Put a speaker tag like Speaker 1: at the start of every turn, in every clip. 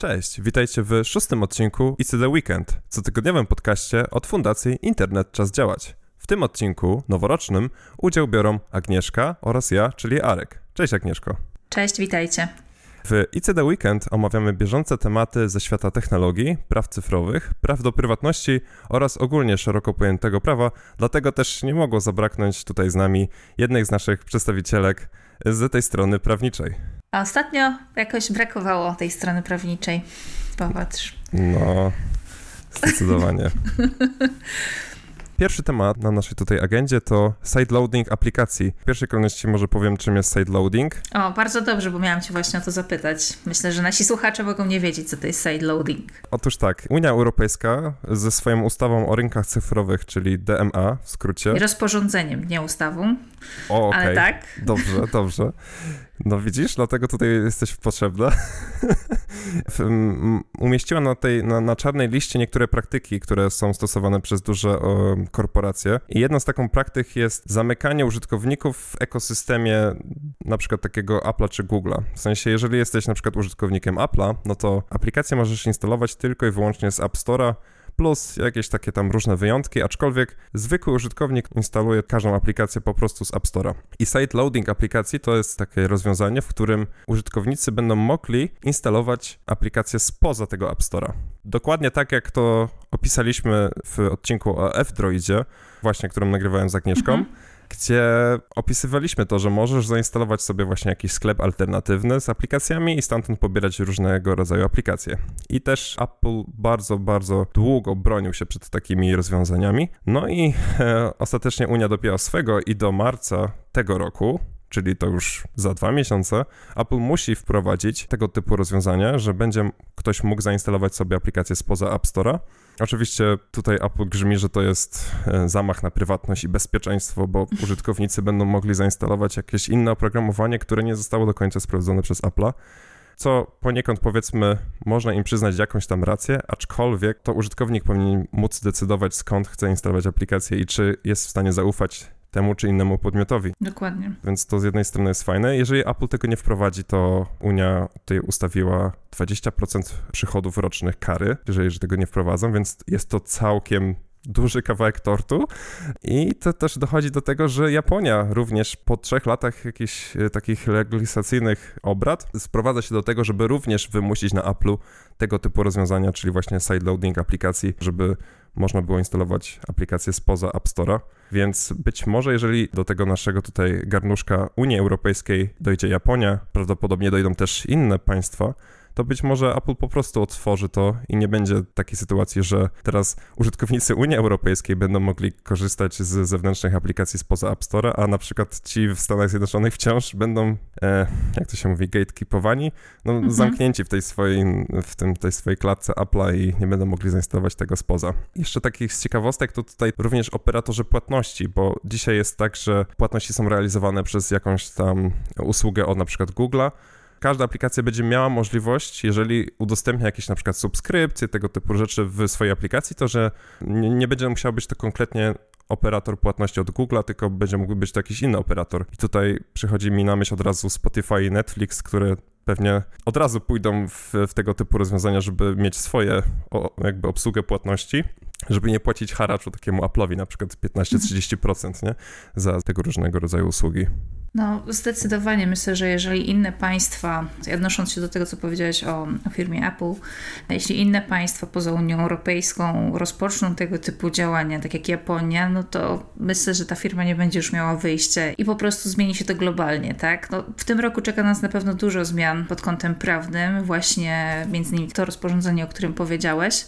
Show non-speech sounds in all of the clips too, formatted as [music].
Speaker 1: Cześć, witajcie w szóstym odcinku It's the Weekend, cotygodniowym podcaście od Fundacji Internet Czas Działać. W tym odcinku, noworocznym, udział biorą Agnieszka oraz ja, czyli Arek. Cześć Agnieszko.
Speaker 2: Cześć, witajcie.
Speaker 1: W ICD Weekend omawiamy bieżące tematy ze świata technologii, praw cyfrowych, praw do prywatności oraz ogólnie szeroko pojętego prawa, dlatego też nie mogło zabraknąć tutaj z nami jednej z naszych przedstawicielek z tej strony prawniczej.
Speaker 2: A ostatnio jakoś brakowało tej strony prawniczej. Popatrz.
Speaker 1: No, zdecydowanie. [laughs] Pierwszy temat na naszej tutaj agendzie to sideloading aplikacji. W pierwszej kolejności może powiem, czym jest sideloading.
Speaker 2: O, bardzo dobrze, bo miałam Cię właśnie o to zapytać. Myślę, że nasi słuchacze mogą nie wiedzieć, co to jest sideloading.
Speaker 1: Otóż tak, Unia Europejska ze swoją ustawą o rynkach cyfrowych, czyli DMA w skrócie.
Speaker 2: I rozporządzeniem, nie ustawą.
Speaker 1: O, okay.
Speaker 2: Ale tak.
Speaker 1: Dobrze, dobrze. No widzisz, dlatego tutaj jesteś potrzebna. [laughs] Umieściła na tej, na, na, czarnej liście niektóre praktyki, które są stosowane przez duże o, korporacje. I jedną z taką praktyk jest zamykanie użytkowników w ekosystemie na przykład takiego Apple'a czy Google'a. W sensie, jeżeli jesteś na przykład użytkownikiem Apple'a, no to aplikację możesz instalować tylko i wyłącznie z App Store'a, plus jakieś takie tam różne wyjątki, aczkolwiek zwykły użytkownik instaluje każdą aplikację po prostu z App Store'a. I site loading aplikacji to jest takie rozwiązanie, w którym użytkownicy będą mogli instalować aplikacje spoza tego App Store'a. Dokładnie tak jak to opisaliśmy w odcinku o F-Droidzie, właśnie którym nagrywałem z Agnieszką. Mhm gdzie opisywaliśmy to, że możesz zainstalować sobie właśnie jakiś sklep alternatywny z aplikacjami i stamtąd pobierać różnego rodzaju aplikacje. I też Apple bardzo, bardzo długo bronił się przed takimi rozwiązaniami. No i e, ostatecznie Unia dopięła swego i do marca tego roku czyli to już za dwa miesiące, Apple musi wprowadzić tego typu rozwiązania, że będzie ktoś mógł zainstalować sobie aplikację spoza App Store'a. Oczywiście tutaj Apple grzmi, że to jest e, zamach na prywatność i bezpieczeństwo, bo użytkownicy będą mogli zainstalować jakieś inne oprogramowanie, które nie zostało do końca sprawdzone przez Apple'a co poniekąd powiedzmy można im przyznać jakąś tam rację, aczkolwiek to użytkownik powinien móc decydować skąd chce instalować aplikację i czy jest w stanie zaufać temu czy innemu podmiotowi.
Speaker 2: Dokładnie.
Speaker 1: Więc to z jednej strony jest fajne. Jeżeli Apple tego nie wprowadzi, to Unia tutaj ustawiła 20% przychodów rocznych kary, jeżeli tego nie wprowadzą, więc jest to całkiem duży kawałek tortu. I to też dochodzi do tego, że Japonia również po trzech latach jakichś e, takich legislacyjnych obrad sprowadza się do tego, żeby również wymusić na Apple'u tego typu rozwiązania, czyli właśnie sideloading aplikacji, żeby można było instalować aplikacje spoza App Store'a. Więc być może, jeżeli do tego naszego tutaj garnuszka Unii Europejskiej dojdzie Japonia, prawdopodobnie dojdą też inne państwa, to być może Apple po prostu otworzy to i nie będzie takiej sytuacji, że teraz użytkownicy Unii Europejskiej będą mogli korzystać z zewnętrznych aplikacji spoza App Store, a na przykład ci w Stanach Zjednoczonych wciąż będą, e, jak to się mówi, gatekeepowani, no, mhm. zamknięci w tej swojej, w tym, tej swojej klatce Apple'a i nie będą mogli zainstalować tego spoza. Jeszcze takich z ciekawostek to tutaj również operatorzy płatności, bo dzisiaj jest tak, że płatności są realizowane przez jakąś tam usługę od na przykład Google'a, każda aplikacja będzie miała możliwość, jeżeli udostępnia jakieś na przykład subskrypcje, tego typu rzeczy w swojej aplikacji, to że nie, nie będzie musiał być to konkretnie operator płatności od Google'a, tylko będzie mógł być to jakiś inny operator. I tutaj przychodzi mi na myśl od razu Spotify i Netflix, które pewnie od razu pójdą w, w tego typu rozwiązania, żeby mieć swoje o, jakby obsługę płatności, żeby nie płacić haraczu takiemu Apple'owi na przykład 15-30% nie? za tego różnego rodzaju usługi.
Speaker 2: No, zdecydowanie myślę, że jeżeli inne państwa, odnosząc się do tego, co powiedziałeś o, o, firmie Apple, jeśli inne państwa poza Unią Europejską rozpoczną tego typu działania, tak jak Japonia, no to myślę, że ta firma nie będzie już miała wyjścia i po prostu zmieni się to globalnie, tak? No, w tym roku czeka nas na pewno dużo zmian pod kątem prawnym, właśnie między innymi to rozporządzenie, o którym powiedziałeś.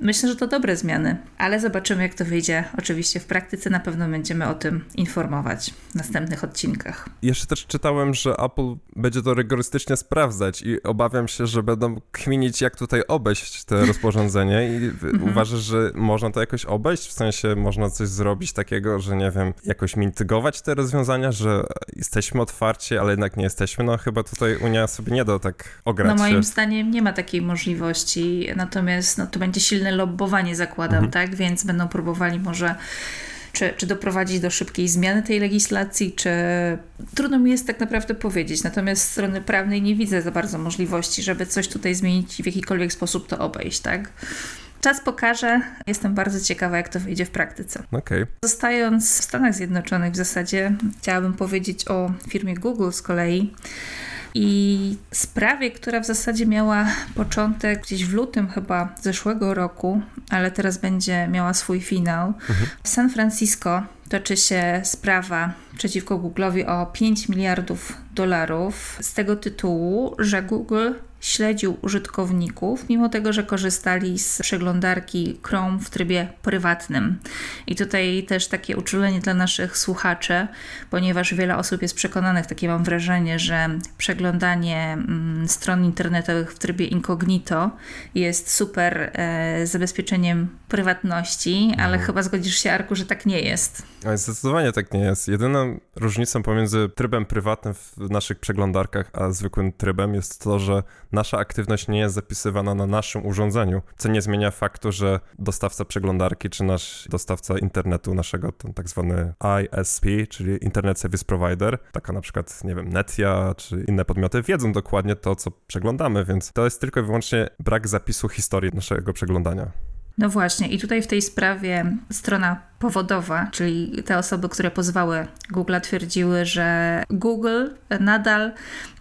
Speaker 2: Myślę, że to dobre zmiany, ale zobaczymy, jak to wyjdzie. Oczywiście w praktyce na pewno będziemy o tym informować w następnych odcinkach.
Speaker 1: Jeszcze też czytałem, że Apple będzie to rygorystycznie sprawdzać i obawiam się, że będą kminić, jak tutaj obejść te [laughs] rozporządzenie i mhm. uważasz, że można to jakoś obejść? W sensie można coś zrobić takiego, że nie wiem, jakoś mitygować te rozwiązania, że jesteśmy otwarci, ale jednak nie jesteśmy? No chyba tutaj Unia sobie nie da tak ograć
Speaker 2: No moim
Speaker 1: się.
Speaker 2: zdaniem nie ma takiej możliwości, natomiast no, to będzie silne lobbowanie zakładam, mhm. tak? Więc będą próbowali może czy, czy doprowadzić do szybkiej zmiany tej legislacji, czy trudno mi jest tak naprawdę powiedzieć. Natomiast z strony prawnej nie widzę za bardzo możliwości, żeby coś tutaj zmienić i w jakikolwiek sposób to obejść, tak? Czas pokaże. Jestem bardzo ciekawa, jak to wyjdzie w praktyce.
Speaker 1: Okay.
Speaker 2: Zostając w Stanach Zjednoczonych w zasadzie, chciałabym powiedzieć o firmie Google z kolei i sprawie, która w zasadzie miała początek gdzieś w lutym chyba zeszłego roku, ale teraz będzie miała swój finał. Mhm. W San Francisco toczy się sprawa przeciwko Google'owi o 5 miliardów dolarów z tego tytułu, że Google śledził użytkowników, mimo tego, że korzystali z przeglądarki Chrome w trybie prywatnym. I tutaj też takie uczulenie dla naszych słuchaczy, ponieważ wiele osób jest przekonanych, takie mam wrażenie, że przeglądanie mm, stron internetowych w trybie incognito jest super e, zabezpieczeniem prywatności, ale mhm. chyba zgodzisz się, Arku, że tak nie jest.
Speaker 1: Zdecydowanie tak nie jest. Jedyną różnicą pomiędzy trybem prywatnym w naszych przeglądarkach a zwykłym trybem jest to, że nasza aktywność nie jest zapisywana na naszym urządzeniu, co nie zmienia faktu, że dostawca przeglądarki czy nasz dostawca internetu naszego, ten tak zwany ISP, czyli Internet Service Provider, taka na przykład, nie wiem, Netia czy inne podmioty, wiedzą dokładnie to, co przeglądamy, więc to jest tylko i wyłącznie brak zapisu historii naszego przeglądania.
Speaker 2: No właśnie, i tutaj w tej sprawie strona powodowa, czyli te osoby, które pozwały Google, twierdziły, że Google nadal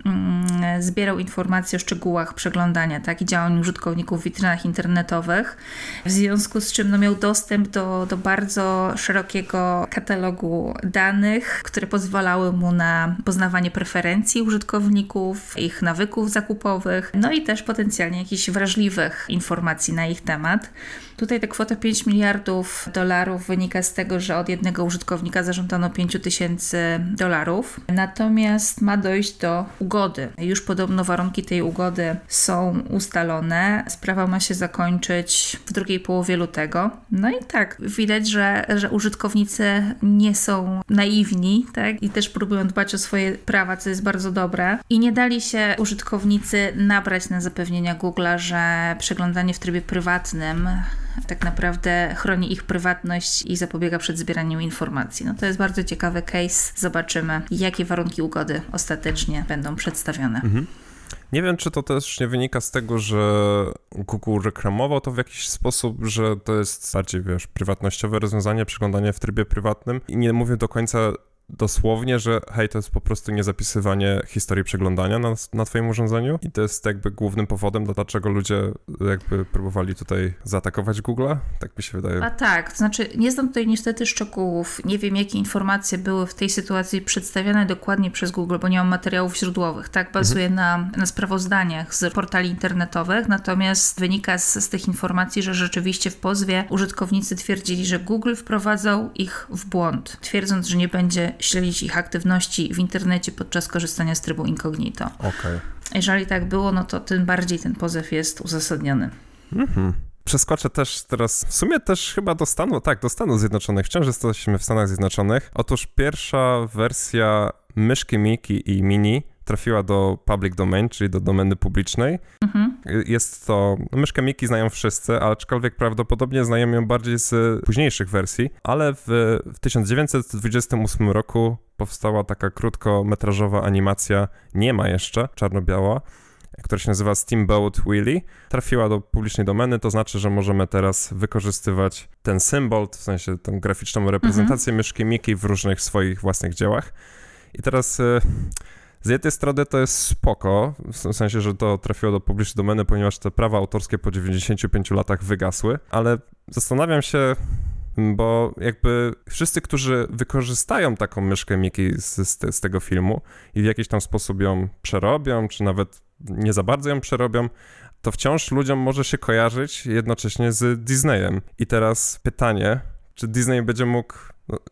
Speaker 2: mm, zbierał informacje o szczegółach przeglądania tak, i działań użytkowników w witrynach internetowych, w związku z czym no, miał dostęp do, do bardzo szerokiego katalogu danych, które pozwalały mu na poznawanie preferencji użytkowników, ich nawyków zakupowych, no i też potencjalnie jakichś wrażliwych informacji na ich temat. Tutaj ta kwota 5 miliardów dolarów wynika z tego, że od jednego użytkownika zażądano 5 tysięcy dolarów. Natomiast ma dojść do ugody. Już podobno warunki tej ugody są ustalone. Sprawa ma się zakończyć w drugiej połowie lutego. No i tak, widać, że, że użytkownicy nie są naiwni, tak? I też próbują dbać o swoje prawa, co jest bardzo dobre. I nie dali się użytkownicy nabrać na zapewnienia Google'a, że przeglądanie w trybie prywatnym tak naprawdę chroni ich prywatność i zapobiega przed zbieraniem informacji. No to jest bardzo ciekawy case. Zobaczymy, jakie warunki ugody ostatecznie będą przedstawione. Mhm.
Speaker 1: Nie wiem, czy to też nie wynika z tego, że Google reklamował to w jakiś sposób, że to jest bardziej, wiesz, prywatnościowe rozwiązanie, przeglądanie w trybie prywatnym i nie mówię do końca dosłownie, że hej, to jest po prostu niezapisywanie historii przeglądania na, na twoim urządzeniu i to jest jakby głównym powodem, dlaczego ludzie jakby próbowali tutaj zaatakować Google'a, tak mi się wydaje.
Speaker 2: A tak, to znaczy nie znam tutaj niestety szczegółów, nie wiem jakie informacje były w tej sytuacji przedstawiane dokładnie przez Google, bo nie mam materiałów źródłowych, tak, bazuje mhm. na, na sprawozdaniach z portali internetowych, natomiast wynika z, z tych informacji, że rzeczywiście w pozwie użytkownicy twierdzili, że Google wprowadzał ich w błąd, twierdząc, że nie będzie śledzić ich aktywności w internecie podczas korzystania z trybu incognito.
Speaker 1: Okay.
Speaker 2: Jeżeli tak było, no to tym bardziej ten pozew jest uzasadniony. Mhm.
Speaker 1: Przeskoczę też teraz, w sumie też chyba do Stanu, tak, do Stanów Zjednoczonych. Wciąż jesteśmy w Stanach Zjednoczonych. Otóż pierwsza wersja myszki Miki i Mini trafiła do public domain, czyli do domeny publicznej. Mhm. Jest to, no myszkę Miki znają wszyscy, aczkolwiek prawdopodobnie znają ją bardziej z późniejszych wersji, ale w, w 1928 roku powstała taka krótkometrażowa animacja, nie ma jeszcze, czarno-biała, która się nazywa Steamboat Willie, trafiła do publicznej domeny, to znaczy, że możemy teraz wykorzystywać ten symbol, w sensie tę graficzną reprezentację mhm. myszki Miki w różnych swoich własnych dziełach. I teraz y, z jednej strony to jest spoko, w sensie, że to trafiło do publicznej domeny, ponieważ te prawa autorskie po 95 latach wygasły, ale zastanawiam się, bo jakby wszyscy, którzy wykorzystają taką myszkę Miki z, z, z, tego filmu i w jakiś tam sposób ją przerobią, czy nawet nie za bardzo ją przerobią, to wciąż ludziom może się kojarzyć jednocześnie z Disneyem. I teraz pytanie, czy Disney będzie mógł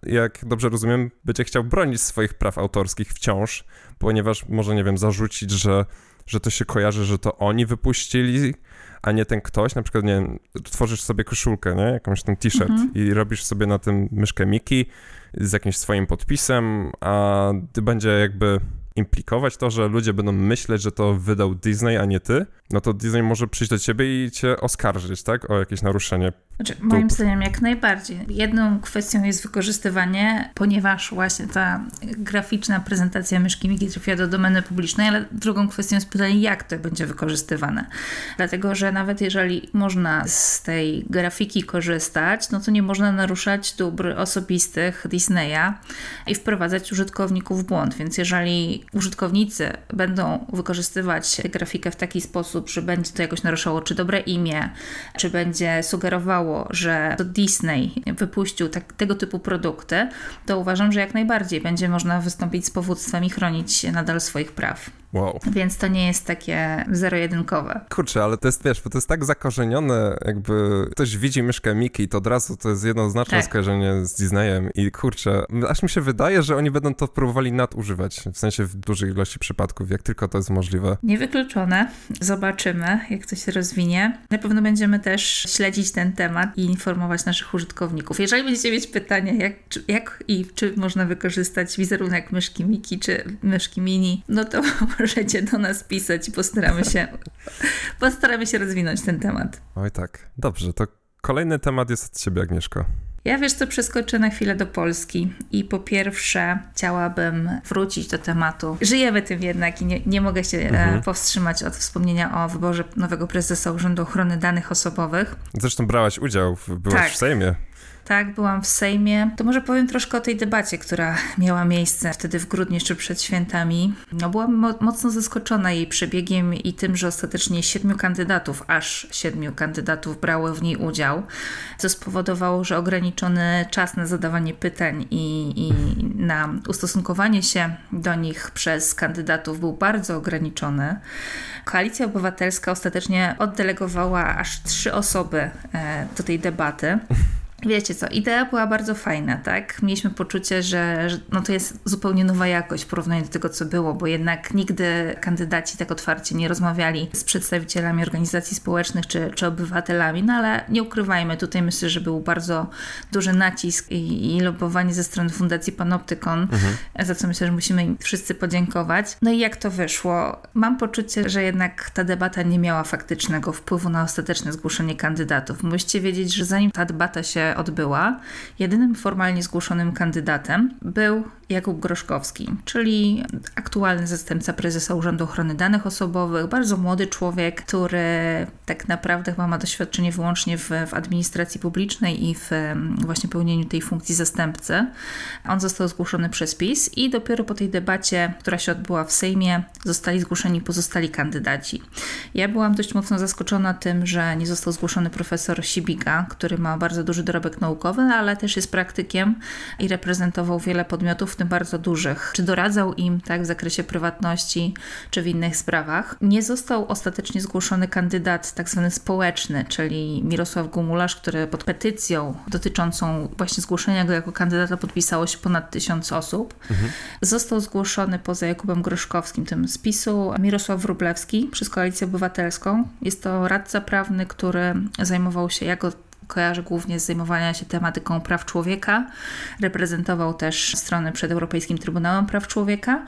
Speaker 1: jak dobrze rozumiem, będzie chciał bronić swoich praw autorskich wciąż, ponieważ może, nie wiem, zarzucić, że, że to się kojarzy, że to oni wypuścili, a nie ten ktoś. Na przykład, nie wiem, tworzysz sobie koszulkę, nie? Jakąś ten t-shirt mhm. i robisz sobie na tym myszkę Miki z jakimś swoim podpisem, a ty będzie jakby implikować to, że ludzie będą myśleć, że to wydał Disney, a nie ty, no to Disney może przyjść do ciebie i cię oskarżyć, tak, o jakieś naruszenie
Speaker 2: Znaczy, moim zdaniem jak najbardziej. Jedną kwestią jest wykorzystywanie, ponieważ właśnie ta graficzna prezentacja myszki Miki trafia do domeny publicznej, ale drugą kwestią jest pytanie, jak to będzie wykorzystywane. Dlatego, że nawet jeżeli można z tej grafiki korzystać, no to nie można naruszać dóbr osobistych Disneya i wprowadzać użytkowników w błąd. Więc jeżeli użytkownicy będą wykorzystywać grafikę w taki sposób, że będzie to jakoś naruszało czy dobre imię, czy będzie sugerowało że to Disney wypuścił tak, tego typu produkty, to uważam, że jak najbardziej będzie można wystąpić z powództwem i chronić nadal swoich praw.
Speaker 1: Wow.
Speaker 2: Więc to nie jest takie zero-jedynkowe.
Speaker 1: Kurczę, ale to jest, wiesz, bo to jest tak zakorzenione, jakby ktoś widzi myszkę Mickey, to od razu to jest jednoznaczne tak. skojarzenie z Disneyem i kurczę, aż mi się wydaje, że oni będą to próbowali nadużywać, w sensie w dużej ilości przypadków, jak tylko to jest możliwe.
Speaker 2: Niewykluczone. Zobaczymy, jak to się rozwinie. Na pewno będziemy też śledzić ten temat i informować naszych użytkowników. Jeżeli będziecie mieć pytania, jak, jak i czy można wykorzystać wizerunek myszki Miki czy myszki Mini, no to możecie do nas pisać i postaramy się, postaramy się rozwinąć ten temat.
Speaker 1: Oj tak. Dobrze, to kolejny temat jest od Ciebie, Agnieszko.
Speaker 2: Ja wiesz co, przeskoczę na chwilę do Polski i po pierwsze chciałabym wrócić do tematu. Żyjemy tym jednak i nie, nie mogę się e, mhm. powstrzymać od wspomnienia o wyborze nowego prezesa Urzędu Ochrony Danych Osobowych.
Speaker 1: Zresztą brałaś udział, byłaś tak. w Sejmie
Speaker 2: tak, byłam w Sejmie. To może powiem troszkę o tej debacie, która miała miejsce wtedy w grudniu, jeszcze przed świętami. No, byłam mo mocno zaskoczona jej przebiegiem i tym, że ostatecznie siedmiu kandydatów, aż siedmiu kandydatów brało w niej udział, co spowodowało, że ograniczony czas na zadawanie pytań i, i na ustosunkowanie się do nich przez kandydatów był bardzo ograniczony. Koalicja Obywatelska ostatecznie oddelegowała aż trzy osoby e, do tej debaty. Wiecie co, idea była bardzo fajna, tak? Mieliśmy poczucie, że, że, no to jest zupełnie nowa jakość w porównaniu do tego, co było, bo jednak nigdy kandydaci tak otwarcie nie rozmawiali z przedstawicielami organizacji społecznych czy, czy obywatelami, no ale nie ukrywajmy, tutaj myślę, że był bardzo duży nacisk i, i lobowanie ze strony Fundacji Panoptykon, mhm. za co myślę, że musimy im wszyscy podziękować. No i jak to wyszło? Mam poczucie, że jednak ta debata nie miała faktycznego wpływu na ostateczne zgłoszenie kandydatów. Musicie wiedzieć, że zanim ta debata się odbyła, jedynym formalnie zgłoszonym kandydatem był Jakub Groszkowski, czyli aktualny zastępca prezesa Urzędu Ochrony Danych Osobowych, bardzo młody człowiek, który tak naprawdę chyba ma doświadczenie wyłącznie w, w administracji publicznej i w właśnie pełnieniu tej funkcji zastępcy. On został zgłoszony przez PiS i dopiero po tej debacie, która się odbyła w Sejmie, zostali zgłoszeni pozostali kandydaci. Ja byłam dość mocno zaskoczona tym, że nie został zgłoszony profesor Sibika, który ma bardzo duży dorobek naukowy, ale też jest praktykiem i reprezentował wiele podmiotów, tym bardzo dużych, czy doradzał im tak w zakresie prywatności, czy w innych sprawach. Nie został ostatecznie zgłoszony kandydat tak zwany społeczny, czyli Mirosław Gumularz, który pod petycją dotyczącą właśnie zgłoszenia go jako kandydata podpisało się ponad tysiąc osób. Mhm. Został zgłoszony poza Jakubem Groszkowskim, tym z PiSu, Mirosław Wróblewski przez Koalicję Obywatelską. Jest to radca prawny, który zajmował się jako kojarzy głównie z zajmowania się tematyką praw człowieka. Reprezentował też strony przed Europejskim Trybunałem Praw Człowieka,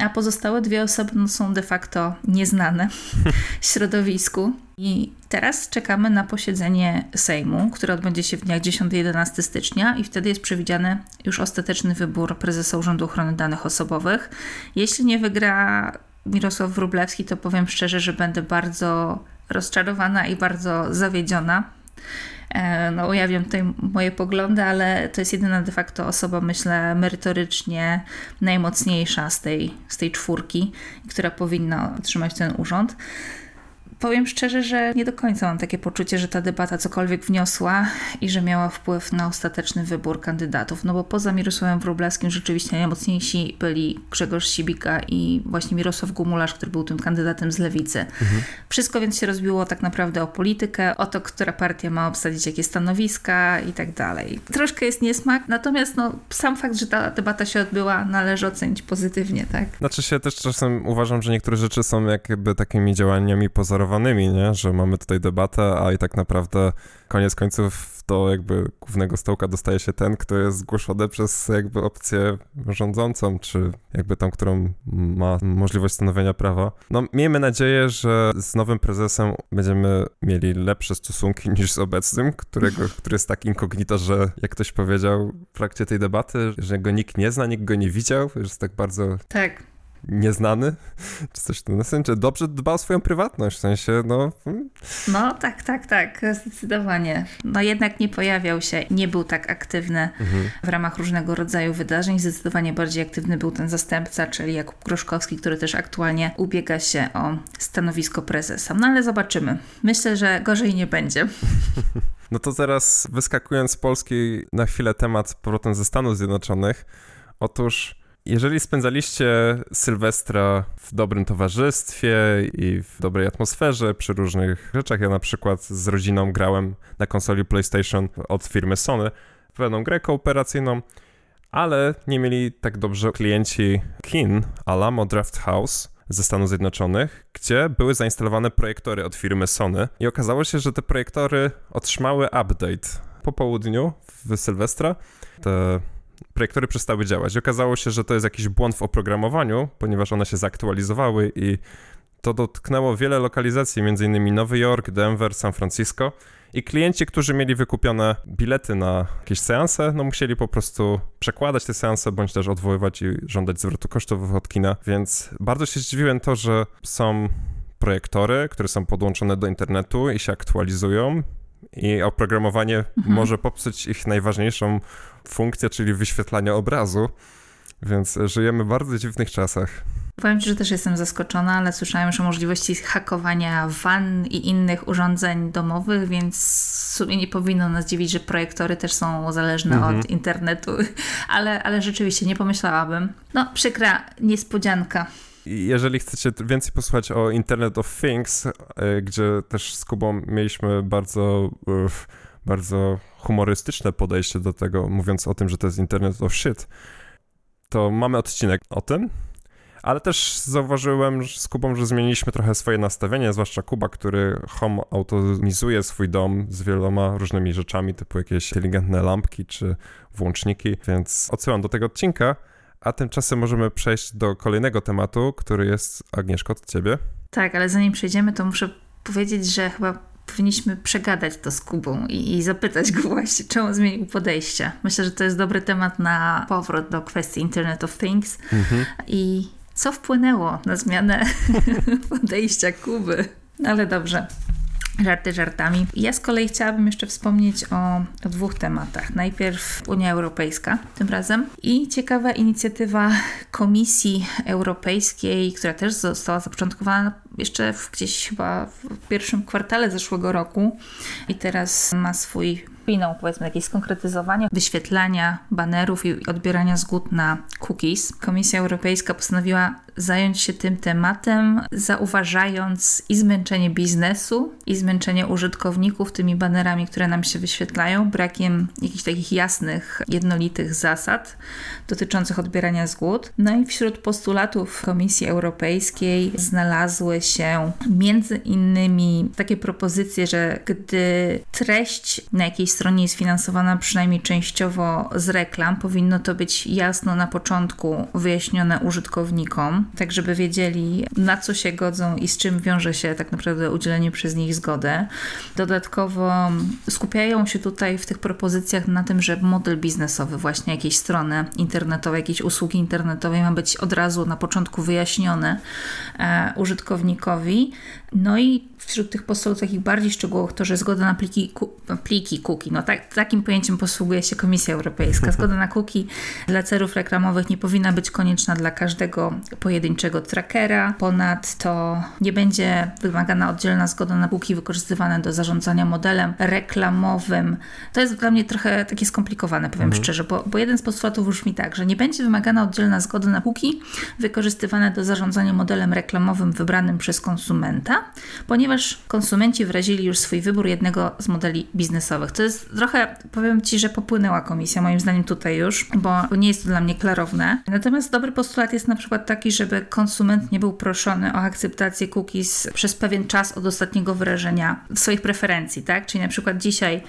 Speaker 2: a pozostałe dwie osoby no, są de facto nieznane [laughs] środowisku. I teraz czekamy na posiedzenie Sejmu, które odbędzie się w dniach 10-11 stycznia i wtedy jest przewidziany już ostateczny wybór prezesa Urzędu Ochrony Danych Osobowych. Jeśli nie wygra Mirosław Wróblewski, to powiem szczerze, że będę bardzo rozczarowana i bardzo zawiedziona, no, ujawniam tutaj moje poglądy, ale to jest jedyna de facto osoba, myślę, merytorycznie najmocniejsza z tej, z tej czwórki, która powinna otrzymać ten urząd powiem szczerze, że nie do końca mam takie poczucie, że ta debata cokolwiek wniosła i że miała wpływ na ostateczny wybór kandydatów. No bo poza Mirosławem Wróblewskim rzeczywiście najmocniejsi byli Grzegorz Sibika i właśnie Mirosław Gumularz, który był tym kandydatem z lewicy. Mhm. Wszystko więc się rozbiło tak naprawdę o politykę, o to, która partia ma obsadzić jakie stanowiska i tak dalej. Troszkę jest niesmak, natomiast no, sam fakt, że ta debata się odbyła, należy ocenić pozytywnie, tak?
Speaker 1: Znaczy się też czasem uważam, że niektóre rzeczy są jakby takimi działaniami pozorowymi nie? że mamy tutaj debatę, a i tak naprawdę koniec końców do jakby głównego stołka dostaje się ten, kto jest zgłoszony przez jakby opcję rządzącą, czy jakby tą, którą ma możliwość stanowienia prawa. No miejmy nadzieję, że z nowym prezesem będziemy mieli lepsze stosunki niż z obecnym, którego, który jest tak inkognito, że jak ktoś powiedział w trakcie tej debaty, że go nikt nie zna, nikt go nie widział, że jest tak bardzo...
Speaker 2: Tak
Speaker 1: nieznany, czy coś w tym sensie, dobrze dba o swoją prywatność, w sensie, no...
Speaker 2: Hmm. No, tak, tak, tak, zdecydowanie. No jednak nie pojawiał się, nie był tak aktywny mhm. w ramach różnego rodzaju wydarzeń, zdecydowanie bardziej aktywny był ten zastępca, czyli Jakub Groszkowski, który też aktualnie ubiega się o stanowisko prezesa. No ale zobaczymy. Myślę, że gorzej nie będzie. [laughs]
Speaker 1: No to zaraz wyskakując z Polski na chwilę temat powrotem ze Stanów Zjednoczonych. Otóż jeżeli spędzaliście Sylwestra w dobrym towarzystwie i w dobrej atmosferze przy różnych rzeczach, ja na przykład z rodziną grałem na konsoli PlayStation od firmy Sony w pewną grę kooperacyjną, ale nie mieli tak dobrze klienci kin Alamo Draft House ze Stanów Zjednoczonych, gdzie były zainstalowane projektory od firmy Sony i okazało się, że te projektory otrzymały update po południu w Sylwestra. Te projektory przestały działać. I okazało się, że to jest jakiś błąd w oprogramowaniu, ponieważ one się zaktualizowały i to dotknęło wiele lokalizacji, m.in. Nowy Jork, Denver, San Francisco. I klienci, którzy mieli wykupione bilety na jakieś seanse, no musieli po prostu przekładać te seanse, bądź też odwoływać i żądać zwrotu kosztów od kina. Więc bardzo się zdziwiłem to, że są projektory, które są podłączone do internetu i się aktualizują i oprogramowanie mhm. może popsuć ich najważniejszą funkcję, czyli wyświetlanie obrazu, więc żyjemy w bardzo dziwnych czasach.
Speaker 2: Powiem Ci, że też jestem zaskoczona, ale słyszałem już o możliwości hakowania van i innych urządzeń domowych, więc w sumie nie powinno nas dziwić, że projektory też są zależne mhm. od internetu, [laughs] ale, ale rzeczywiście nie pomyślałabym. No, przykra niespodzianka.
Speaker 1: Jeżeli chcecie więcej posłuchać o Internet of Things, e, gdzie też z Kubą mieliśmy bardzo, bardzo humorystyczne podejście do tego, mówiąc o tym, że to jest Internet of Shit, to mamy odcinek o tym, ale też zauważyłem z Kubą, że zmieniliśmy trochę swoje nastawienie, zwłaszcza Kuba, który home automizuje swój dom z wieloma różnymi rzeczami, typu jakieś inteligentne lampki czy włączniki, więc odsyłam do tego odcinka. A tymczasem możemy przejść do kolejnego tematu, który jest, Agnieszko, od ciebie.
Speaker 2: Tak, ale zanim przejdziemy, to muszę powiedzieć, że chyba powinniśmy przegadać to z Kubą i, i, zapytać go właśnie, czemu zmienił podejście. Myślę, że to jest dobry temat na powrót do kwestii Internet of Things mhm. i co wpłynęło na zmianę [laughs] podejścia Kuby. Ale dobrze. Żarty żartami. Ja z kolei chciałabym jeszcze wspomnieć o, o, dwóch tematach. Najpierw Unia Europejska tym razem i ciekawa inicjatywa Komisji Europejskiej, która też została zapoczątkowana jeszcze w, gdzieś chyba w pierwszym kwartale zeszłego roku i teraz ma swój finał, powiedzmy, jakieś skonkretyzowanie wyświetlania banerów i odbierania zgód na cookies. Komisja Europejska postanowiła zająć się tym tematem, zauważając i zmęczenie biznesu, i zmęczenie użytkowników tymi banerami, które nam się wyświetlają, brakiem jakichś takich jasnych, jednolitych zasad dotyczących odbierania zgód. No i wśród postulatów Komisji Europejskiej znalazły się między innymi takie propozycje, że gdy treść na jakiejś stronie jest finansowana przynajmniej częściowo z reklam, powinno to być jasno na początku wyjaśnione użytkownikom, tak żeby wiedzieli na co się godzą i z czym wiąże się tak naprawdę udzielenie przez nich zgody. Dodatkowo skupiają się tutaj w tych propozycjach na tym, że model biznesowy właśnie jakiejś strony internetowej, jakiejś usługi internetowej ma być od razu na początku wyjaśniony e, użytkownikowi. No i wśród tych postulatów takich bardziej szczegółowych to, że zgoda na pliki, ku, pliki cookie, no tak, takim pojęciem posługuje się Komisja Europejska. [laughs] Zgoda na cookie dla celów reklamowych nie powinna być konieczna dla każdego pojedynczego trackera. Ponadto nie będzie wymagana oddzielna zgoda na cookie wykorzystywane do zarządzania modelem reklamowym. To jest dla mnie trochę takie skomplikowane, powiem mhm. szczerze, bo, bo jeden z postulatów brzmi tak, że nie będzie wymagana oddzielna zgoda na cookie wykorzystywane do zarządzania modelem reklamowym wybranym przez konsumenta, ponieważ ponieważ konsumenci wyrazili już swój wybór jednego z modeli biznesowych. To jest trochę, powiem Ci, że popłynęła komisja, moim zdaniem tutaj już, bo nie jest to dla mnie klarowne. Natomiast dobry postulat jest na przykład taki, żeby konsument nie był proszony o akceptację cookies przez pewien czas od ostatniego wyrażenia swoich preferencji, tak? Czyli na przykład dzisiaj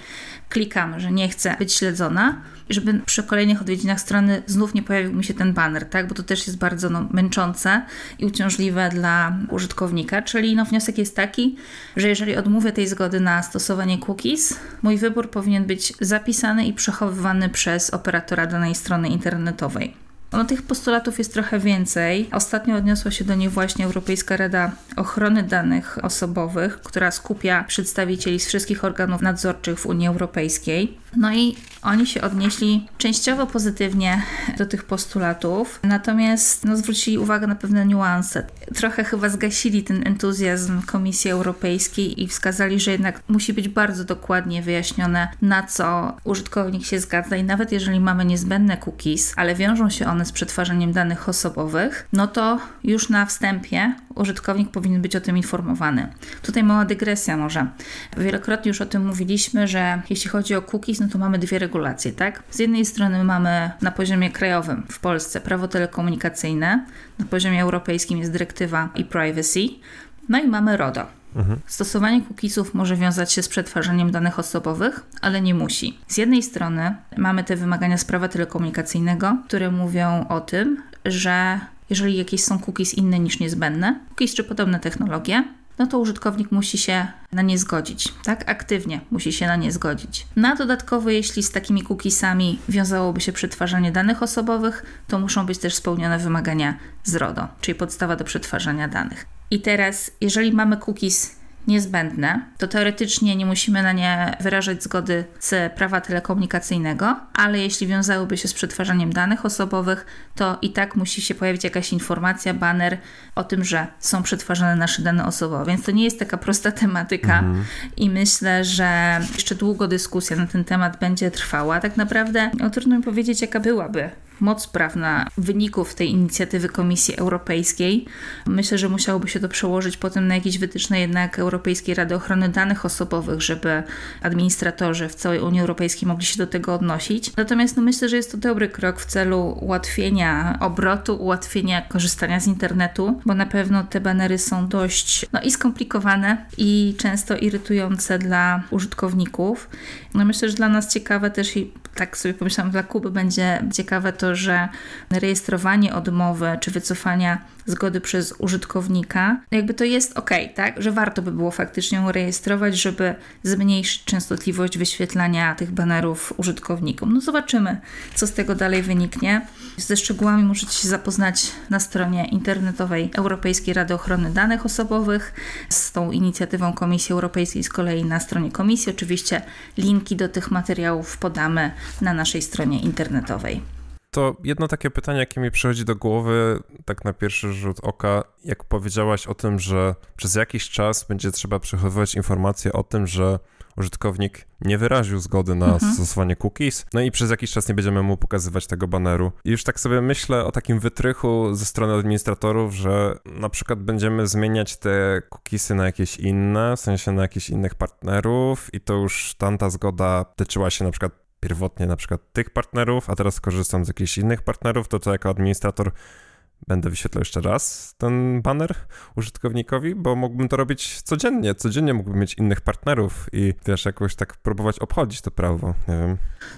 Speaker 2: klikam, że nie chcę być śledzona, żeby przy kolejnych odwiedzinach strony znów nie pojawił mi się ten banner, tak? Bo to też jest bardzo no, męczące i uciążliwe dla użytkownika. Czyli no, wniosek jest taki, że jeżeli odmówię tej zgody na stosowanie cookies, mój wybór powinien być zapisany i przechowywany przez operatora danej strony internetowej. No, tych postulatów jest trochę więcej. Ostatnio odniosła się do nich właśnie Europejska Rada Ochrony Danych Osobowych, która skupia przedstawicieli z wszystkich organów nadzorczych w Unii Europejskiej. No i oni się odnieśli częściowo pozytywnie do tych postulatów, natomiast no, zwrócili uwagę na pewne niuanse. Trochę chyba zgasili ten entuzjazm Komisji Europejskiej i wskazali, że jednak musi być bardzo dokładnie wyjaśnione, na co użytkownik się zgadza i nawet jeżeli mamy niezbędne cookies, ale wiążą się one z przetwarzaniem danych osobowych, no to już na wstępie użytkownik powinien być o tym informowany. Tutaj mała dygresja może. Wielokrotnie już o tym mówiliśmy, że jeśli chodzi o cookies, no to mamy dwie regulacje, tak? Z jednej strony mamy na poziomie krajowym w Polsce prawo telekomunikacyjne, na poziomie europejskim jest dyrektywa e-privacy, no i mamy RODO. Stosowanie cookiesów może wiązać się z przetwarzaniem danych osobowych, ale nie musi. Z jednej strony mamy te wymagania z prawa telekomunikacyjnego, które mówią o tym, że jeżeli jakieś są cookies inne niż niezbędne, cookies czy podobne technologie, no to użytkownik musi się na nie zgodzić, tak? Aktywnie musi się na nie zgodzić. Na dodatkowo, jeśli z takimi cookiesami wiązałoby się przetwarzanie danych osobowych, to muszą być też spełnione wymagania z RODO, czyli podstawa do przetwarzania danych. I teraz, jeżeli mamy cookies niezbędne, to teoretycznie nie musimy na nie wyrażać zgody z prawa telekomunikacyjnego, ale jeśli wiązałyby się z przetwarzaniem danych osobowych, to i tak musi się pojawić jakaś informacja, banner o tym, że są przetwarzane nasze dane osobowe. Więc to nie jest taka prosta tematyka mhm. i myślę, że jeszcze długo dyskusja na ten temat będzie trwała. Tak naprawdę no, trudno mi powiedzieć, jaka byłaby moc prawna wyników tej inicjatywy Komisji Europejskiej. Myślę, że musiałoby się to przełożyć potem na jakieś wytyczne jednak Europejskiej Rady Ochrony Danych Osobowych, żeby administratorzy w całej Unii Europejskiej mogli się do tego odnosić. Natomiast no, myślę, że jest to dobry krok w celu ułatwienia obrotu, ułatwienia korzystania z internetu, bo na pewno te banery są dość no, i skomplikowane i często irytujące dla użytkowników. No myślę, że dla nas ciekawe też i tak sobie pomyślałam, dla Kuby będzie ciekawe to, że rejestrowanie odmowy czy wycofania zgody przez użytkownika, jakby to jest ok, tak? Że warto by było faktycznie ją rejestrować, żeby zmniejszyć częstotliwość wyświetlania tych banerów użytkownikom. No zobaczymy, co z tego dalej wyniknie. Ze szczegółami możecie się zapoznać na stronie internetowej Europejskiej Rady Ochrony Danych Osobowych. Z tą inicjatywą Komisji Europejskiej z kolei na stronie komisji. Oczywiście linki do tych materiałów podamy na naszej stronie internetowej.
Speaker 1: To jedno takie pytanie, jakie mi przychodzi do głowy, tak na pierwszy rzut oka, jak powiedziałaś o tym, że przez jakiś czas będzie trzeba przechowywać informacje o tym, że użytkownik nie wyraził zgody na mhm. stosowanie cookies, no i przez jakiś czas nie będziemy mu pokazywać tego baneru. I już tak sobie myślę o takim wytrychu ze strony administratorów, że na przykład będziemy zmieniać te cookiesy na jakieś inne, w sensie na jakichś innych partnerów i to już tamta zgoda tyczyła się na przykład pierwotnie na przykład tych partnerów, a teraz korzystam z jakichś innych partnerów, to co jako administrator będę wyświetlał jeszcze raz ten banner użytkownikowi, bo mógłbym to robić codziennie. Codziennie mógłbym mieć innych partnerów i wiesz, jakoś tak próbować obchodzić to prawo. Nie wiem.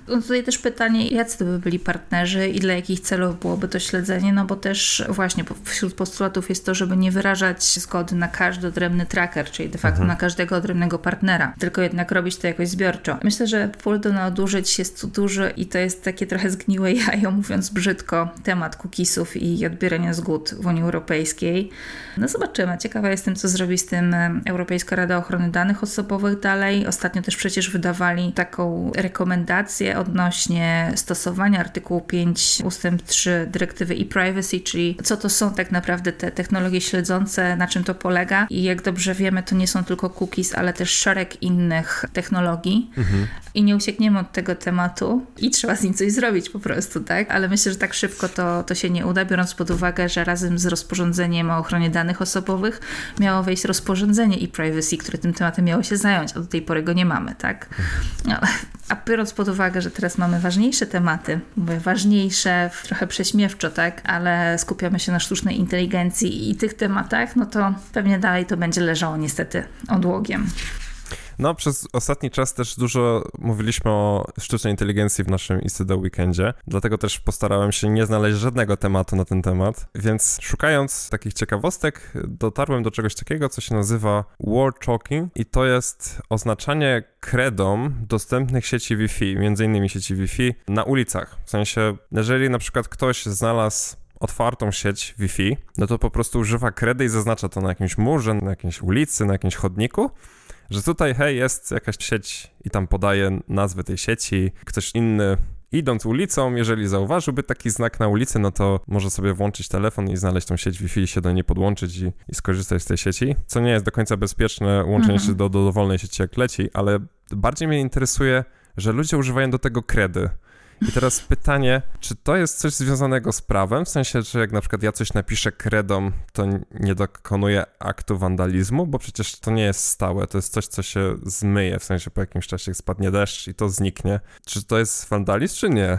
Speaker 2: No tutaj też pytanie, jacy to by byli partnerzy i dla jakich celów byłoby to śledzenie, no bo też właśnie wśród postulatów jest to, żeby nie wyrażać zgody na każdy odrębny tracker, czyli de facto mhm. na każdego odrębnego partnera, tylko jednak robić to jakoś zbiorczo. Myślę, że pól do nadużyć jest tu duży i to jest takie trochę zgniłe [laughs] jajo, mówiąc brzydko, temat cookiesów i odbierania pobierania zgód w Unii Europejskiej. No zobaczymy. Ciekawa jestem, co zrobi z tym Europejska Rada Ochrony Danych Osobowych dalej. Ostatnio też przecież wydawali taką rekomendację odnośnie stosowania artykułu 5 ustęp 3 dyrektywy e-privacy, czyli co to są tak naprawdę te technologie śledzące, na czym to polega i jak dobrze wiemy, to nie są tylko cookies, ale też szereg innych technologii. Mhm. I nie uciekniemy od tego tematu i trzeba z nim coś zrobić po prostu, tak? Ale myślę, że tak szybko to, to się nie uda, biorąc pod uwagę, że razem z rozporządzeniem o ochronie danych osobowych miało wejść rozporządzenie i privacy, które tym tematem miało się zająć, a do tej pory go nie mamy, tak? No, a biorąc pod uwagę, że teraz mamy ważniejsze tematy, mówię ważniejsze, trochę prześmiewczo, tak, ale skupiamy się na sztucznej inteligencji i tych tematach, no to pewnie dalej to będzie leżało niestety odłogiem.
Speaker 1: No, przez ostatni czas też dużo mówiliśmy o sztucznej inteligencji w naszym ICD Weekendzie, dlatego też postarałem się nie znaleźć żadnego tematu na ten temat, więc szukając takich ciekawostek, dotarłem do czegoś takiego, co się nazywa word talking i to jest oznaczanie kredom dostępnych sieci Wi-Fi, między innymi sieci Wi-Fi, na ulicach. W sensie, jeżeli na przykład ktoś znalazł otwartą sieć Wi-Fi, no to po prostu używa kredy i zaznacza to na jakimś murze, na jakiejś ulicy, na jakimś chodniku że tutaj, hej, jest jakaś sieć i tam podaje nazwę tej sieci, ktoś inny idąc ulicą, jeżeli zauważyłby taki znak na ulicy, no to może sobie włączyć telefon i znaleźć tą sieć Wi-Fi się do niej podłączyć i, i skorzystać z tej sieci, co nie jest do końca bezpieczne łączenie mhm. się do, do dowolnej sieci jak leci, ale bardziej mnie interesuje, że ludzie używają do tego kredy. I teraz pytanie, czy to jest coś związanego z prawem? W sensie, że jak na przykład ja coś napiszę kredą, to nie dokonuję aktu wandalizmu, bo przecież to nie jest stałe, to jest coś, co się zmyje, w sensie po jakimś czasie spadnie deszcz i to zniknie. Czy to jest wandalizm, czy nie?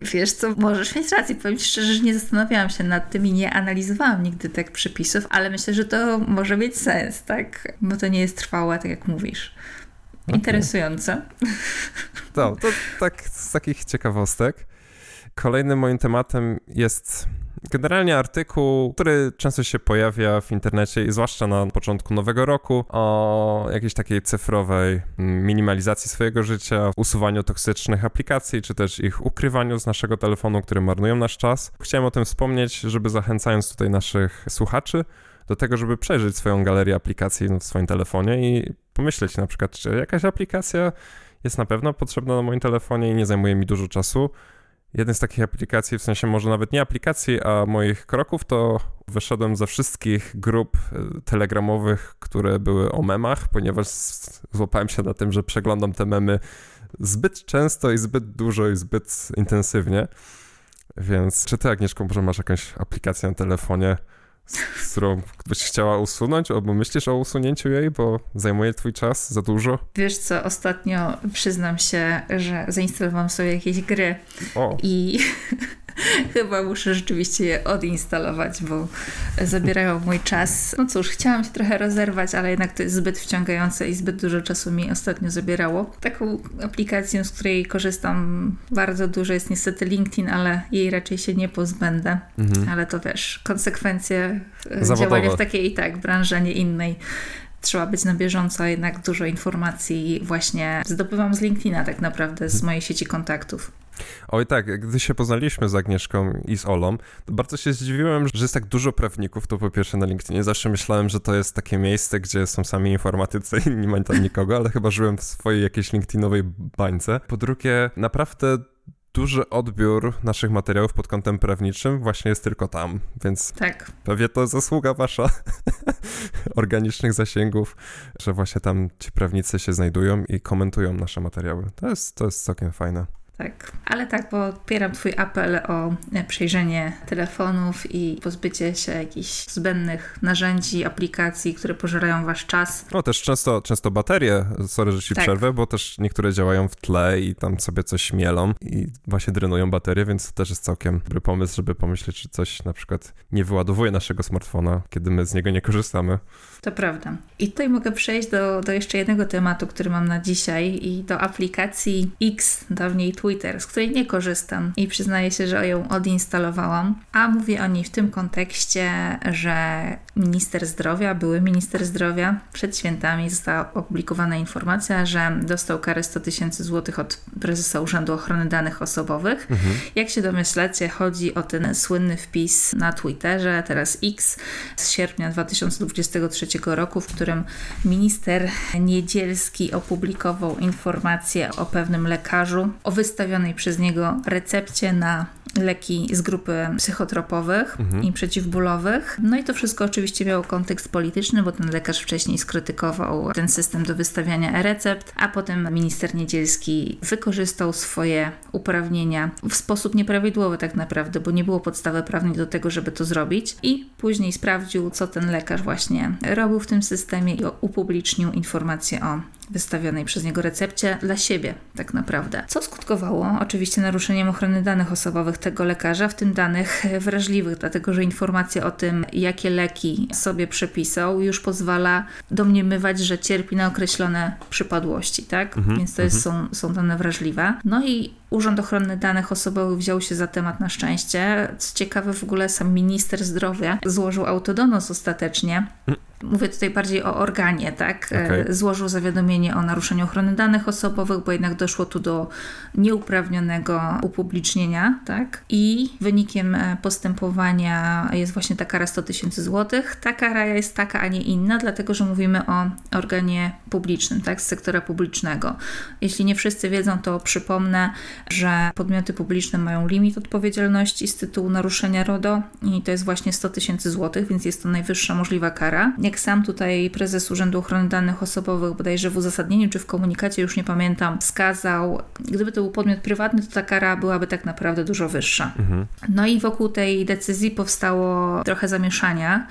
Speaker 2: Wiesz co, możesz mieć rację. Powiem Ci szczerze, że nie zastanawiałam się nad tym i nie analizowałam nigdy tak przepisów, ale myślę, że to może mieć sens, tak? Bo to nie jest trwałe, tak jak mówisz. Interesujące. [laughs]
Speaker 1: No, to tak z takich ciekawostek. Kolejnym moim tematem jest generalnie artykuł, który często się pojawia w internecie i zwłaszcza na początku nowego roku o jakiejś takiej cyfrowej minimalizacji swojego życia, usuwaniu toksycznych aplikacji, czy też ich ukrywaniu z naszego telefonu, które marnują nasz czas. Chciałem o tym wspomnieć, żeby zachęcając tutaj naszych słuchaczy do tego, żeby przejrzeć swoją galerię aplikacji w swoim telefonie i pomyśleć na przykład, czy jakaś aplikacja jest na pewno potrzebna na moim telefonie i nie zajmuje mi dużo czasu. Jeden z takich aplikacji, w sensie może nawet nie aplikacji, a moich kroków, to wyszedłem ze wszystkich grup e, telegramowych, które były o memach, ponieważ złapałem się na tym, że przeglądam te memy zbyt często i zbyt dużo i zbyt intensywnie. Więc czy ty, Agnieszko, może masz jakąś aplikację na telefonie, z którą byś chciała usunąć, albo myślisz o usunięciu jej, bo zajmuje twój czas za dużo?
Speaker 2: Wiesz co, ostatnio przyznam się, że zainstalowałam sobie jakieś gry o. i [laughs] [laughs] Chyba muszę rzeczywiście je odinstalować, bo zabierają mój czas. No cóż, chciałam się trochę rozerwać, ale jednak to jest zbyt wciągające i zbyt dużo czasu mi ostatnio zabierało. Taką aplikacją, z której korzystam bardzo dużo jest niestety LinkedIn, ale jej raczej się nie pozbędę. Mhm. Ale to wiesz, konsekwencje Zawodowe. działania w takiej i tak branży, a nie innej trzeba być na bieżąco, jednak dużo informacji właśnie zdobywam z LinkedIna tak naprawdę, z mojej sieci kontaktów.
Speaker 1: Oj tak, gdy się poznaliśmy z Agnieszką i z Olą, to bardzo się zdziwiłem, że jest tak dużo prawników, to po pierwsze na LinkedInie. Zawsze myślałem, że to jest takie miejsce, gdzie są sami informatycy i nie ma tam nikogo, ale chyba żyłem w swojej jakiejś LinkedInowej bańce. Po drugie, naprawdę duży odbiór naszych materiałów pod kątem prawniczym właśnie jest tylko tam, więc
Speaker 2: tak.
Speaker 1: pewnie to zasługa wasza [laughs] organicznych zasięgów, że właśnie tam ci prawnicy się znajdują i komentują nasze materiały. To jest, to jest całkiem fajne.
Speaker 2: Tak, ale tak, bo odpieram Twój apel o e, przejrzenie telefonów i pozbycie się jakichś zbędnych narzędzi, aplikacji, które pożerają Wasz czas.
Speaker 1: No też często, często baterie, sorry, że Ci tak. przerwę, bo też niektóre działają w tle i tam sobie coś mielą i właśnie drenują baterię, więc to też jest całkiem dobry pomysł, żeby pomyśleć, czy coś na przykład nie wyładowuje naszego smartfona, kiedy my z niego nie korzystamy.
Speaker 2: To prawda. I tutaj mogę przejść do, do jeszcze jednego tematu, który mam na dzisiaj i do aplikacji X, dawniej Twitter, z której nie korzystam i przyznaję się, że ją odinstalowałam. A mówię o niej w tym kontekście, że minister zdrowia, były minister zdrowia, przed świętami została opublikowana informacja, że dostał karę 100 tysięcy złotych od prezesa Urzędu Ochrony Danych Osobowych. Mhm. Jak się domyślacie, chodzi o ten słynny wpis na Twitterze, teraz X, z sierpnia 2023 roku, w którym minister Niedzielski opublikował informację o pewnym lekarzu, o wystawionej przez niego recepcie na leki z grupy psychotropowych mhm. i przeciwbólowych. No i to wszystko oczywiście miało kontekst polityczny, bo ten lekarz wcześniej skrytykował ten system do wystawiania e-recept, a potem minister Niedzielski wykorzystał swoje uprawnienia w sposób nieprawidłowy tak naprawdę, bo nie było podstawy prawnej do tego, żeby to zrobić i później sprawdził, co ten lekarz właśnie robił w tym systemie i upublicznił informacje o wystawionej przez niego recepcie dla siebie, tak naprawdę. Co skutkowało oczywiście naruszeniem ochrony danych osobowych tego lekarza, w tym danych wrażliwych, dlatego że informacja o tym, jakie leki sobie przepisał, już pozwala domniemywać, że cierpi na określone przypadłości, tak? Mhm, Więc to jest, mhm. są, są dane wrażliwe. No i Urząd Ochrony Danych Osobowych wziął się za temat na szczęście. Co ciekawe, w ogóle sam minister zdrowia złożył autodonos ostatecznie. Mówię tutaj bardziej o organie, tak? Okay. Złożył zawiadomienie o naruszeniu ochrony danych osobowych, bo jednak doszło tu do nieuprawnionego upublicznienia, tak? I wynikiem e, postępowania jest właśnie ta kara 100 tysięcy złotych. Ta kara jest taka, a nie inna, dlatego że mówimy o organie publicznym, tak? Z sektora publicznego. Jeśli nie wszyscy wiedzą, to przypomnę, że podmioty publiczne mają limit odpowiedzialności z tytułu naruszenia RODO i to jest właśnie 100 tysięcy złotych, więc jest to najwyższa możliwa kara. Jak sam tutaj prezes Urzędu Ochrony Danych Osobowych, bodajże w uzasadnieniu czy w komunikacie, już nie pamiętam, wskazał, gdyby to był podmiot prywatny, to ta kara byłaby tak naprawdę dużo wyższa. Mhm. No i wokół tej decyzji powstało trochę zamieszania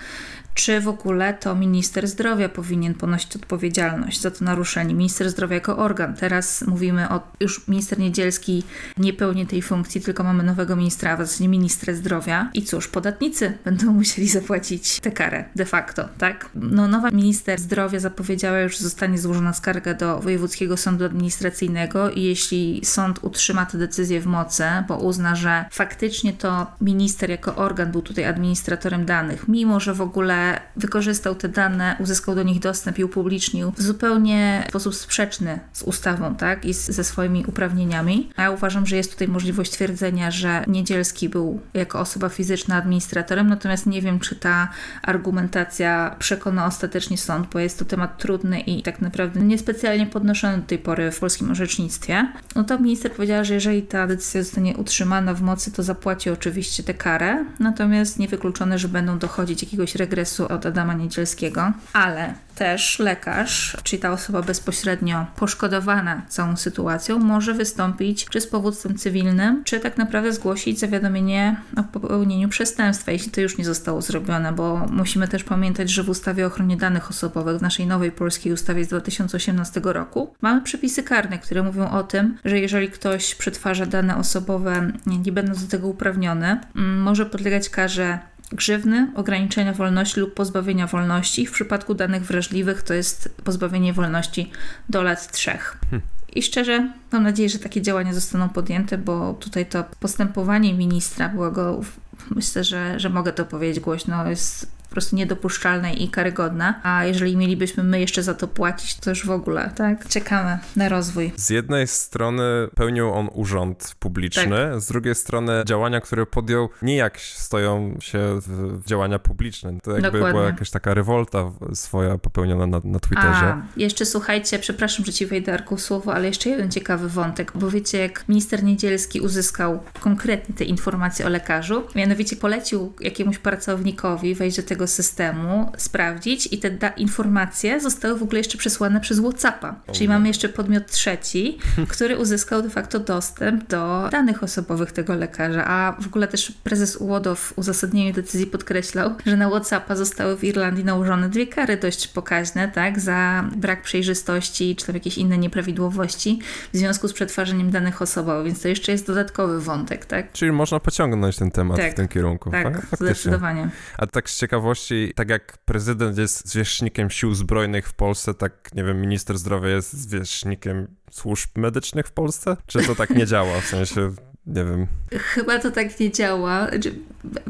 Speaker 2: czy w ogóle to minister zdrowia powinien ponosić odpowiedzialność za to naruszenie. Minister zdrowia jako organ. Teraz mówimy o, już minister Niedzielski nie pełni tej funkcji, tylko mamy nowego ministra, a w zasadzie ministra zdrowia. I cóż, podatnicy będą [laughs] musieli zapłacić tę karę de facto, tak? No, nowa minister zdrowia zapowiedziała już, że zostanie złożona skarga do Wojewódzkiego Sądu Administracyjnego i jeśli sąd utrzyma tę decyzję w mocy, bo uzna, że faktycznie to minister jako organ był tutaj administratorem danych, mimo że w ogóle wykorzystał te dane, uzyskał do nich dostęp i upublicznił w zupełnie sposób sprzeczny z ustawą, tak, i z, ze swoimi uprawnieniami. A ja uważam, że jest tutaj możliwość twierdzenia, że Niedzielski był jako osoba fizyczna administratorem, natomiast nie wiem, czy ta argumentacja przekona ostatecznie sąd, bo jest to temat trudny i tak naprawdę niespecjalnie podnoszony do tej pory w polskim orzecznictwie. No to minister powiedziała, że jeżeli ta decyzja zostanie utrzymana w mocy, to zapłaci oczywiście tę karę, natomiast niewykluczone, że będą dochodzić jakiegoś regresu od Adama Niedzielskiego, ale też lekarz, czyli ta osoba bezpośrednio poszkodowana całą sytuacją, może wystąpić czy z powództwem cywilnym, czy tak naprawdę zgłosić zawiadomienie o popełnieniu przestępstwa, jeśli to już nie zostało zrobione, bo musimy też pamiętać, że w ustawie o ochronie danych osobowych, w naszej nowej polskiej ustawie z 2018 roku, mamy przepisy karne, które mówią o tym, że jeżeli ktoś przetwarza dane osobowe, nie będąc do tego uprawniony, mm, może podlegać karze grzywny, ograniczenia wolności lub pozbawienia wolności. W przypadku danych wrażliwych to jest pozbawienie wolności do lat trzech. Hmm. I szczerze mam nadzieję, że takie działania zostaną podjęte, bo tutaj to postępowanie ministra byłego, myślę, że, że mogę to powiedzieć głośno, jest prostu niedopuszczalne i karygodne. A jeżeli mielibyśmy my jeszcze za to płacić, to już w ogóle, tak? Czekamy na rozwój.
Speaker 1: Z jednej strony pełnił on urząd publiczny, tak. z drugiej strony działania, które podjął, nijak stoją się w działania publiczne. To jakby Dokładnie. była jakaś taka rewolta swoja popełniona na, na Twitterze. A,
Speaker 2: jeszcze słuchajcie, przepraszam, że ci wejdę Arku słowo, ale jeszcze jeden ciekawy wątek, bo wiecie, jak minister Niedzielski uzyskał konkretnie te informacje o lekarzu, mianowicie polecił jakiemuś pracownikowi wejść do tego tego systemu sprawdzić i te informacje zostały w ogóle jeszcze przesłane przez WhatsAppa. Czyli mamy jeszcze podmiot trzeci, [laughs] który uzyskał de facto dostęp do danych osobowych tego lekarza. A w ogóle też prezes UODO w uzasadnieniu decyzji podkreślał, że na WhatsAppa zostały w Irlandii nałożone dwie kary dość pokaźne, tak, za brak przejrzystości czy tam jakieś inne nieprawidłowości w związku z przetwarzaniem danych osobowych, więc to jeszcze jest dodatkowy wątek, tak?
Speaker 1: Czyli można pociągnąć ten temat tak, w tym kierunku.
Speaker 2: Tak, Faktycznie. zdecydowanie.
Speaker 1: A tak z ciekawości ciekawości, tak jak prezydent jest zwierzchnikiem sił zbrojnych w Polsce, tak, nie wiem, minister zdrowia jest zwierzchnikiem służb medycznych w Polsce? Czy to tak nie działa? W sensie nie wiem.
Speaker 2: Chyba to tak nie działa. Znaczy,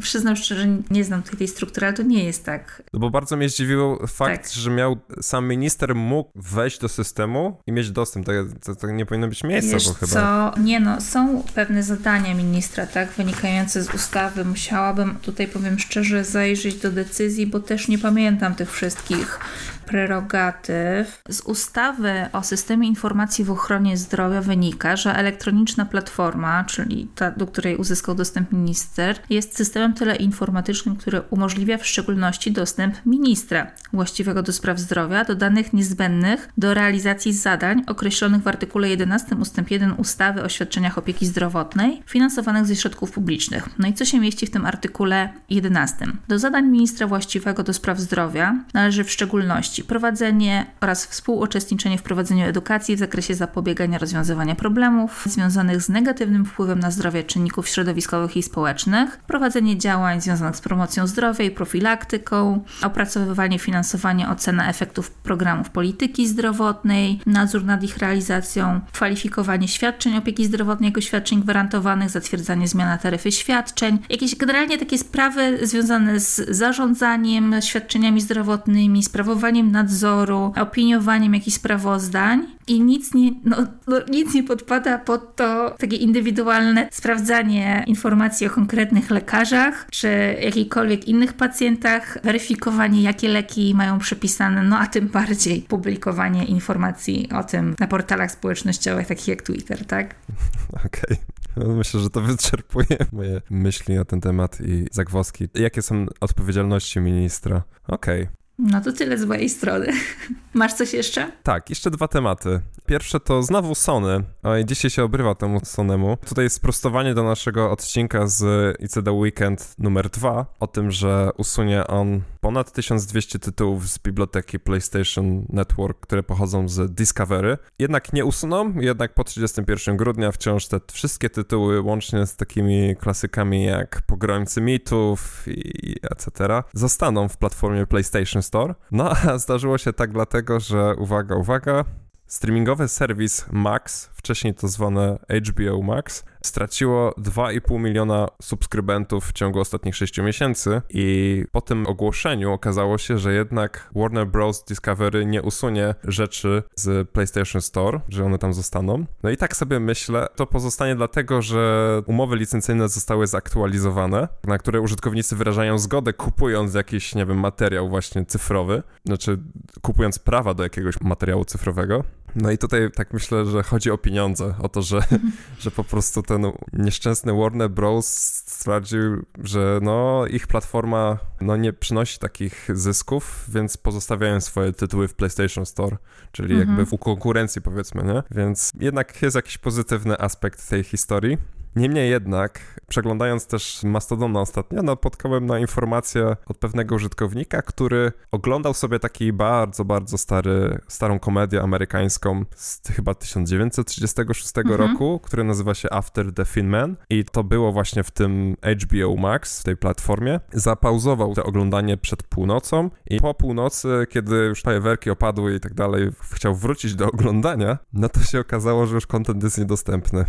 Speaker 2: przyznam szczerze, nie znam tej struktury, ale to nie jest tak.
Speaker 1: No bo bardzo mnie zdziwił fakt, tak. że miał sam minister mógł wejść do systemu i mieć dostęp. To, to, to nie powinno być miejsca,
Speaker 2: Wiesz
Speaker 1: bo chyba.
Speaker 2: Co? Nie no, są pewne zadania ministra, tak, wynikające z ustawy. Musiałabym tutaj, powiem szczerze, zajrzeć do decyzji, bo też nie pamiętam tych wszystkich prerogatyw. Z ustawy o systemie informacji w ochronie zdrowia wynika, że elektroniczna platforma, czyli ta, do której uzyskał dostęp minister, jest systemem teleinformatycznym, który umożliwia w szczególności dostęp ministra właściwego do spraw zdrowia do danych niezbędnych do realizacji zadań określonych w artykule 11 ust. 1 ustawy o świadczeniach opieki zdrowotnej finansowanych ze środków publicznych. No i co się mieści w tym artykule 11? Do zadań ministra właściwego do spraw zdrowia należy w szczególności prowadzenie oraz współuczestniczenie w prowadzeniu edukacji w zakresie zapobiegania rozwiązywania problemów związanych z negatywnym wpływem na zdrowie czynników środowiskowych i społecznych, prowadzenie działań związanych z promocją zdrowia i profilaktyką, opracowywanie, finansowanie, ocena efektów programów polityki zdrowotnej, nadzór nad ich realizacją, kwalifikowanie świadczeń opieki zdrowotnej jako świadczeń gwarantowanych, zatwierdzanie zmiana taryfy świadczeń, jakieś generalnie takie sprawy związane z zarządzaniem świadczeniami zdrowotnymi, sprawowaniem nadzoru, opiniowaniem jakichś sprawozdań i nic nie, no, no, nic nie podpada pod to takie indywidualne sprawdzanie informacji o konkretnych lekarzach czy jakichkolwiek innych pacjentach, weryfikowanie jakie leki mają przepisane, no a tym bardziej publikowanie informacji o tym na portalach społecznościowych takich jak Twitter, tak? [laughs]
Speaker 1: Okej. Okay. Myślę, że to wyczerpuje moje myśli na ten temat i zagwozdki. Jakie są odpowiedzialności ministra? Okej. Okay.
Speaker 2: No to tyle z mojej strony. [laughs] Masz coś jeszcze?
Speaker 1: Tak, jeszcze dwa tematy. Pierwsze to znowu Sony. Oj, dzisiaj się obrywa temu Sonemu. Tutaj jest sprostowanie do naszego odcinka z ICD Weekend numer 2 o tym, że usunie on ponad 1200 tytułów z biblioteki PlayStation Network, które pochodzą z Discovery. Jednak nie usuną, jednak po 31 grudnia wciąż te wszystkie tytuły, łącznie z takimi klasykami jak Pogromcy Mitów i etc., zostaną w platformie PlayStation Store. No a zdarzyło się tak dlatego, że uwaga, uwaga, streamingowy serwis Max, wcześniej to zwane HBO Max, straciło 2,5 miliona subskrybentów w ciągu ostatnich 6 miesięcy i po tym ogłoszeniu okazało się, że jednak Warner Bros. Discovery nie usunie rzeczy z PlayStation Store, że one tam zostaną. No i tak sobie myślę, to pozostanie dlatego, że umowy licencyjne zostały zaktualizowane, na które użytkownicy wyrażają zgodę kupując jakiś, nie wiem, materiał właśnie cyfrowy, znaczy kupując prawa do jakiegoś materiału cyfrowego. No i tutaj tak myślę, że chodzi o pieniądze, o to, że, [laughs] że po prostu ten nieszczęsny Warner Bros. stwierdził, że no ich platforma no nie przynosi takich zysków, więc pozostawiają swoje tytuły w PlayStation Store, czyli mhm. jakby w konkurencji powiedzmy, nie? Więc jednak jest jakiś pozytywny aspekt tej historii. Niemniej jednak, przeglądając też Mastodona ostatnio, napotkałem na informację od pewnego użytkownika, który oglądał sobie taki bardzo, bardzo stary, starą komedię amerykańską z chyba 1936 mhm. roku, który nazywa się After the Thin Man i to było właśnie w tym HBO Max, w tej platformie. Zapauzował to oglądanie przed północą i po północy, kiedy już fajerwerki opadły i tak dalej, chciał wrócić do oglądania, no to się okazało, że już kontent jest niedostępny.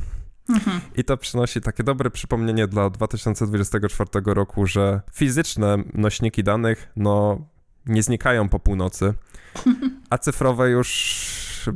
Speaker 1: I to przynosi takie dobre przypomnienie dla 2024 roku, że fizyczne nośniki danych, no, nie znikają po północy, a cyfrowe już,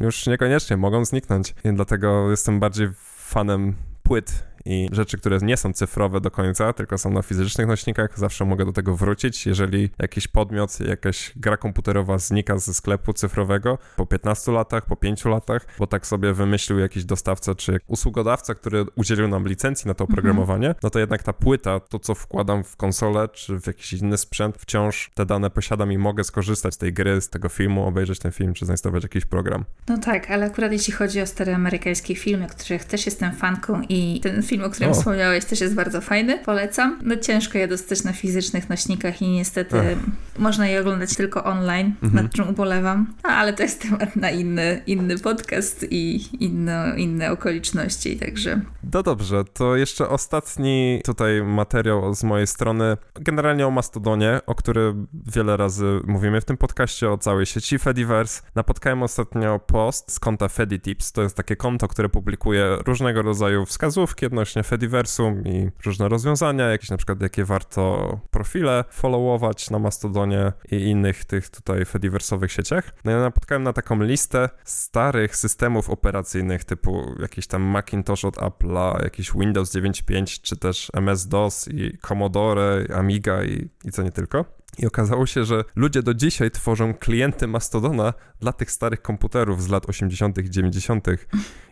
Speaker 1: już niekoniecznie mogą zniknąć. I dlatego jestem bardziej fanem płyt i rzeczy, które nie są cyfrowe do końca, tylko są na fizycznych nośnikach, zawsze mogę do tego wrócić. Jeżeli jakiś podmiot, jakaś gra komputerowa znika ze sklepu cyfrowego po 15 latach, po 5 latach, bo tak sobie wymyślił jakiś dostawca czy usługodawca, który udzielił nam licencji na to mhm. oprogramowanie, no to jednak ta płyta, to co wkładam w konsolę czy w jakiś inny sprzęt, wciąż te dane posiadam i mogę skorzystać z tej gry, z tego filmu, obejrzeć ten film czy zainstalować jakiś program.
Speaker 2: No tak, ale akurat jeśli chodzi o stare amerykańskie filmy, których też jestem fanką i ten film film, o którym wspomniałeś, też jest bardzo fajny. Polecam. No ciężko je dostać na fizycznych nośnikach i niestety Ech. można je oglądać tylko online, mhm. nad czym ubolewam. No, ale to jest temat na inny, inny podcast i inne, inne okoliczności, także...
Speaker 1: No dobrze, to jeszcze ostatni tutaj materiał z mojej strony. Generalnie o Mastodonie, o którym wiele razy mówimy w tym podcaście, o całej sieci Fediverse. Napotkałem ostatnio post z konta FediTips. To jest takie konto, które publikuje różnego rodzaju wskazówki odnośnie odnośnie Fediversum i różne rozwiązania, jakieś na przykład jakie warto profile followować na Mastodonie i innych tych tutaj Fediversowych sieciach. No ja napotkałem na taką listę starych systemów operacyjnych typu jakiś tam Macintosh od Apple'a, jakiś Windows 9.5 czy też MS-DOS i Commodore, Amiga i, i co nie tylko. I okazało się, że ludzie do dzisiaj tworzą klienty Mastodona dla tych starych komputerów z lat 80., 90.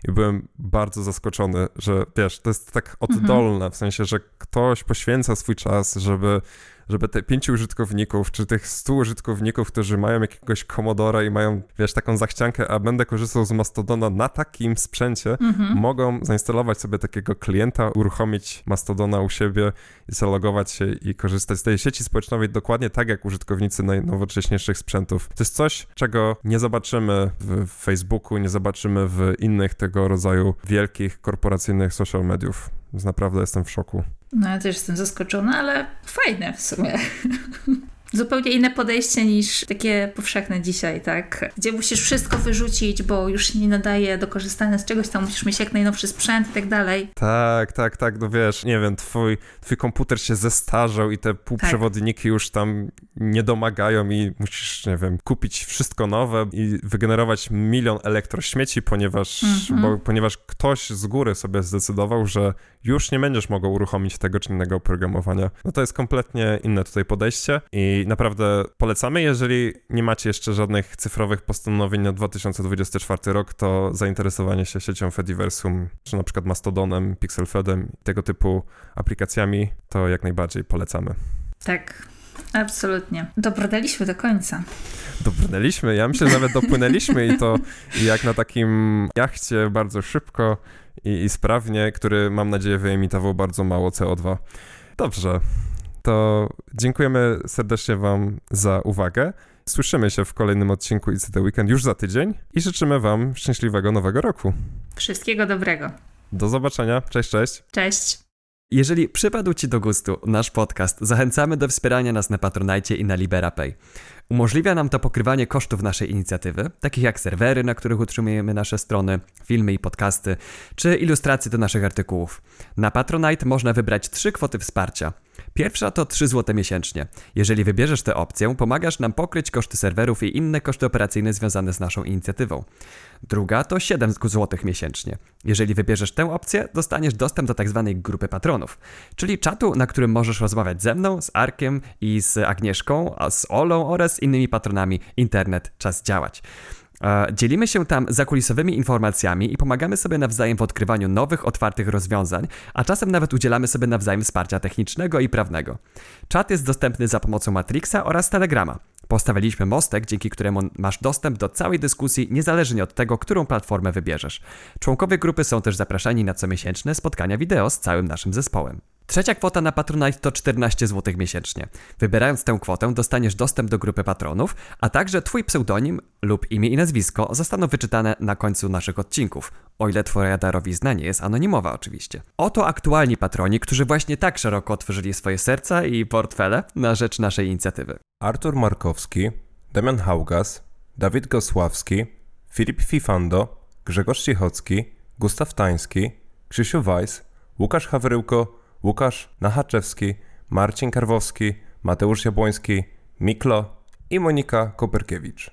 Speaker 1: I byłem bardzo zaskoczony, że wiesz, to jest tak oddolne, w sensie, że ktoś poświęca swój czas, żeby żeby te pięciu użytkowników, czy tych stu użytkowników, którzy mają jakiegoś Commodora i mają, wiesz, taką zachciankę, a będę korzystał z Mastodona na takim sprzęcie,
Speaker 2: Mhm.
Speaker 1: mogą zainstalować sobie takiego klienta, uruchomić Mastodona u siebie, zalogować się i korzystać z tej sieci społecznowej dokładnie tak jak użytkownicy najnowocześniejszych sprzętów. To jest coś, czego nie zobaczymy w Facebooku, nie zobaczymy w innych tego rodzaju wielkich korporacyjnych social mediów. Więc naprawdę jestem w szoku.
Speaker 2: No ja też jestem zaskoczona, ale fajne w sumie. [laughs] Zupełnie inne podejście niż takie powszechne dzisiaj, tak? Gdzie musisz wszystko wyrzucić, bo już się nie nadaje do korzystania z czegoś, tam musisz mieć jak najnowszy sprzęt i tak dalej.
Speaker 1: Tak, tak, tak, no wiesz, nie wiem, twój, twój komputer się zestarzał i te półprzewodniki już tam nie domagają i musisz, nie wiem, kupić wszystko nowe i wygenerować milion elektrośmieci, ponieważ,
Speaker 2: Mhm.
Speaker 1: bo, ponieważ ktoś z góry sobie zdecydował, że już nie będziesz mogł uruchomić tego czy innego oprogramowania. No to jest kompletnie inne tutaj podejście i naprawdę polecamy, jeżeli nie macie jeszcze żadnych cyfrowych postanowień na 2024 rok, to zainteresowanie się siecią Fediversum, czy na przykład Mastodonem, Pixelfedem, tego typu aplikacjami, to jak najbardziej polecamy.
Speaker 2: Tak, absolutnie. Dobrnęliśmy do końca.
Speaker 1: Dobrnęliśmy, ja myślę, że nawet dopłynęliśmy i to [laughs] jak na takim jachcie bardzo szybko i, i sprawnie, który mam nadzieję wyemitował bardzo mało CO2. Dobrze, to dziękujemy serdecznie Wam za uwagę. Słyszymy się w kolejnym odcinku It's the Weekend już za tydzień i życzymy Wam szczęśliwego nowego roku.
Speaker 2: Wszystkiego dobrego.
Speaker 1: Do zobaczenia, cześć, cześć.
Speaker 2: Cześć.
Speaker 3: Jeżeli przypadł Ci do gustu nasz podcast, zachęcamy do wspierania nas na Patronite i na LiberaPay. Umożliwia nam to pokrywanie kosztów naszej inicjatywy, takich jak serwery, na których utrzymujemy nasze strony, filmy i podcasty, czy ilustracje do naszych artykułów. Na Patronite można wybrać trzy kwoty wsparcia. Pierwsza to 3 zł miesięcznie. Jeżeli wybierzesz tę opcję, pomagasz nam pokryć koszty serwerów i inne koszty operacyjne związane z naszą inicjatywą. Druga to 7 zł miesięcznie. Jeżeli wybierzesz tę opcję, dostaniesz dostęp do tzw. grupy patronów, czyli czatu, na którym możesz rozmawiać ze mną, z Arkiem i z Agnieszką, a z Olą oraz innymi patronami. Internet, czas działać. E, Dzielimy się tam zakulisowymi informacjami i pomagamy sobie nawzajem w odkrywaniu nowych, otwartych rozwiązań, a czasem nawet udzielamy sobie nawzajem wsparcia technicznego i prawnego. Czat jest dostępny za pomocą Matrixa oraz Telegrama. Postawiliśmy mostek, dzięki któremu masz dostęp do całej dyskusji, niezależnie od tego, którą platformę wybierzesz. Członkowie grupy są też zapraszani na comiesięczne spotkania wideo z całym naszym zespołem. Trzecia kwota na Patronite to 14 zł miesięcznie. Wybierając tę kwotę, dostaniesz dostęp do grupy patronów, a także Twój pseudonim lub imię i nazwisko zostaną wyczytane na końcu naszych odcinków, o ile Twoja darowizna nie jest anonimowa oczywiście. Oto aktualni patroni, którzy właśnie tak szeroko otworzyli swoje serca i portfele na rzecz naszej inicjatywy.
Speaker 1: Artur Markowski, Damian Haugas, Dawid Gosławski, Filip Fifando, Grzegorz Cichocki, Gustaw Tański, Krzysiu Weiss, Łukasz Hawryłko, Łukasz Nachaczewski, Marcin Karwowski, Mateusz Jabłoński, Miklo i Monika Koperkiewicz.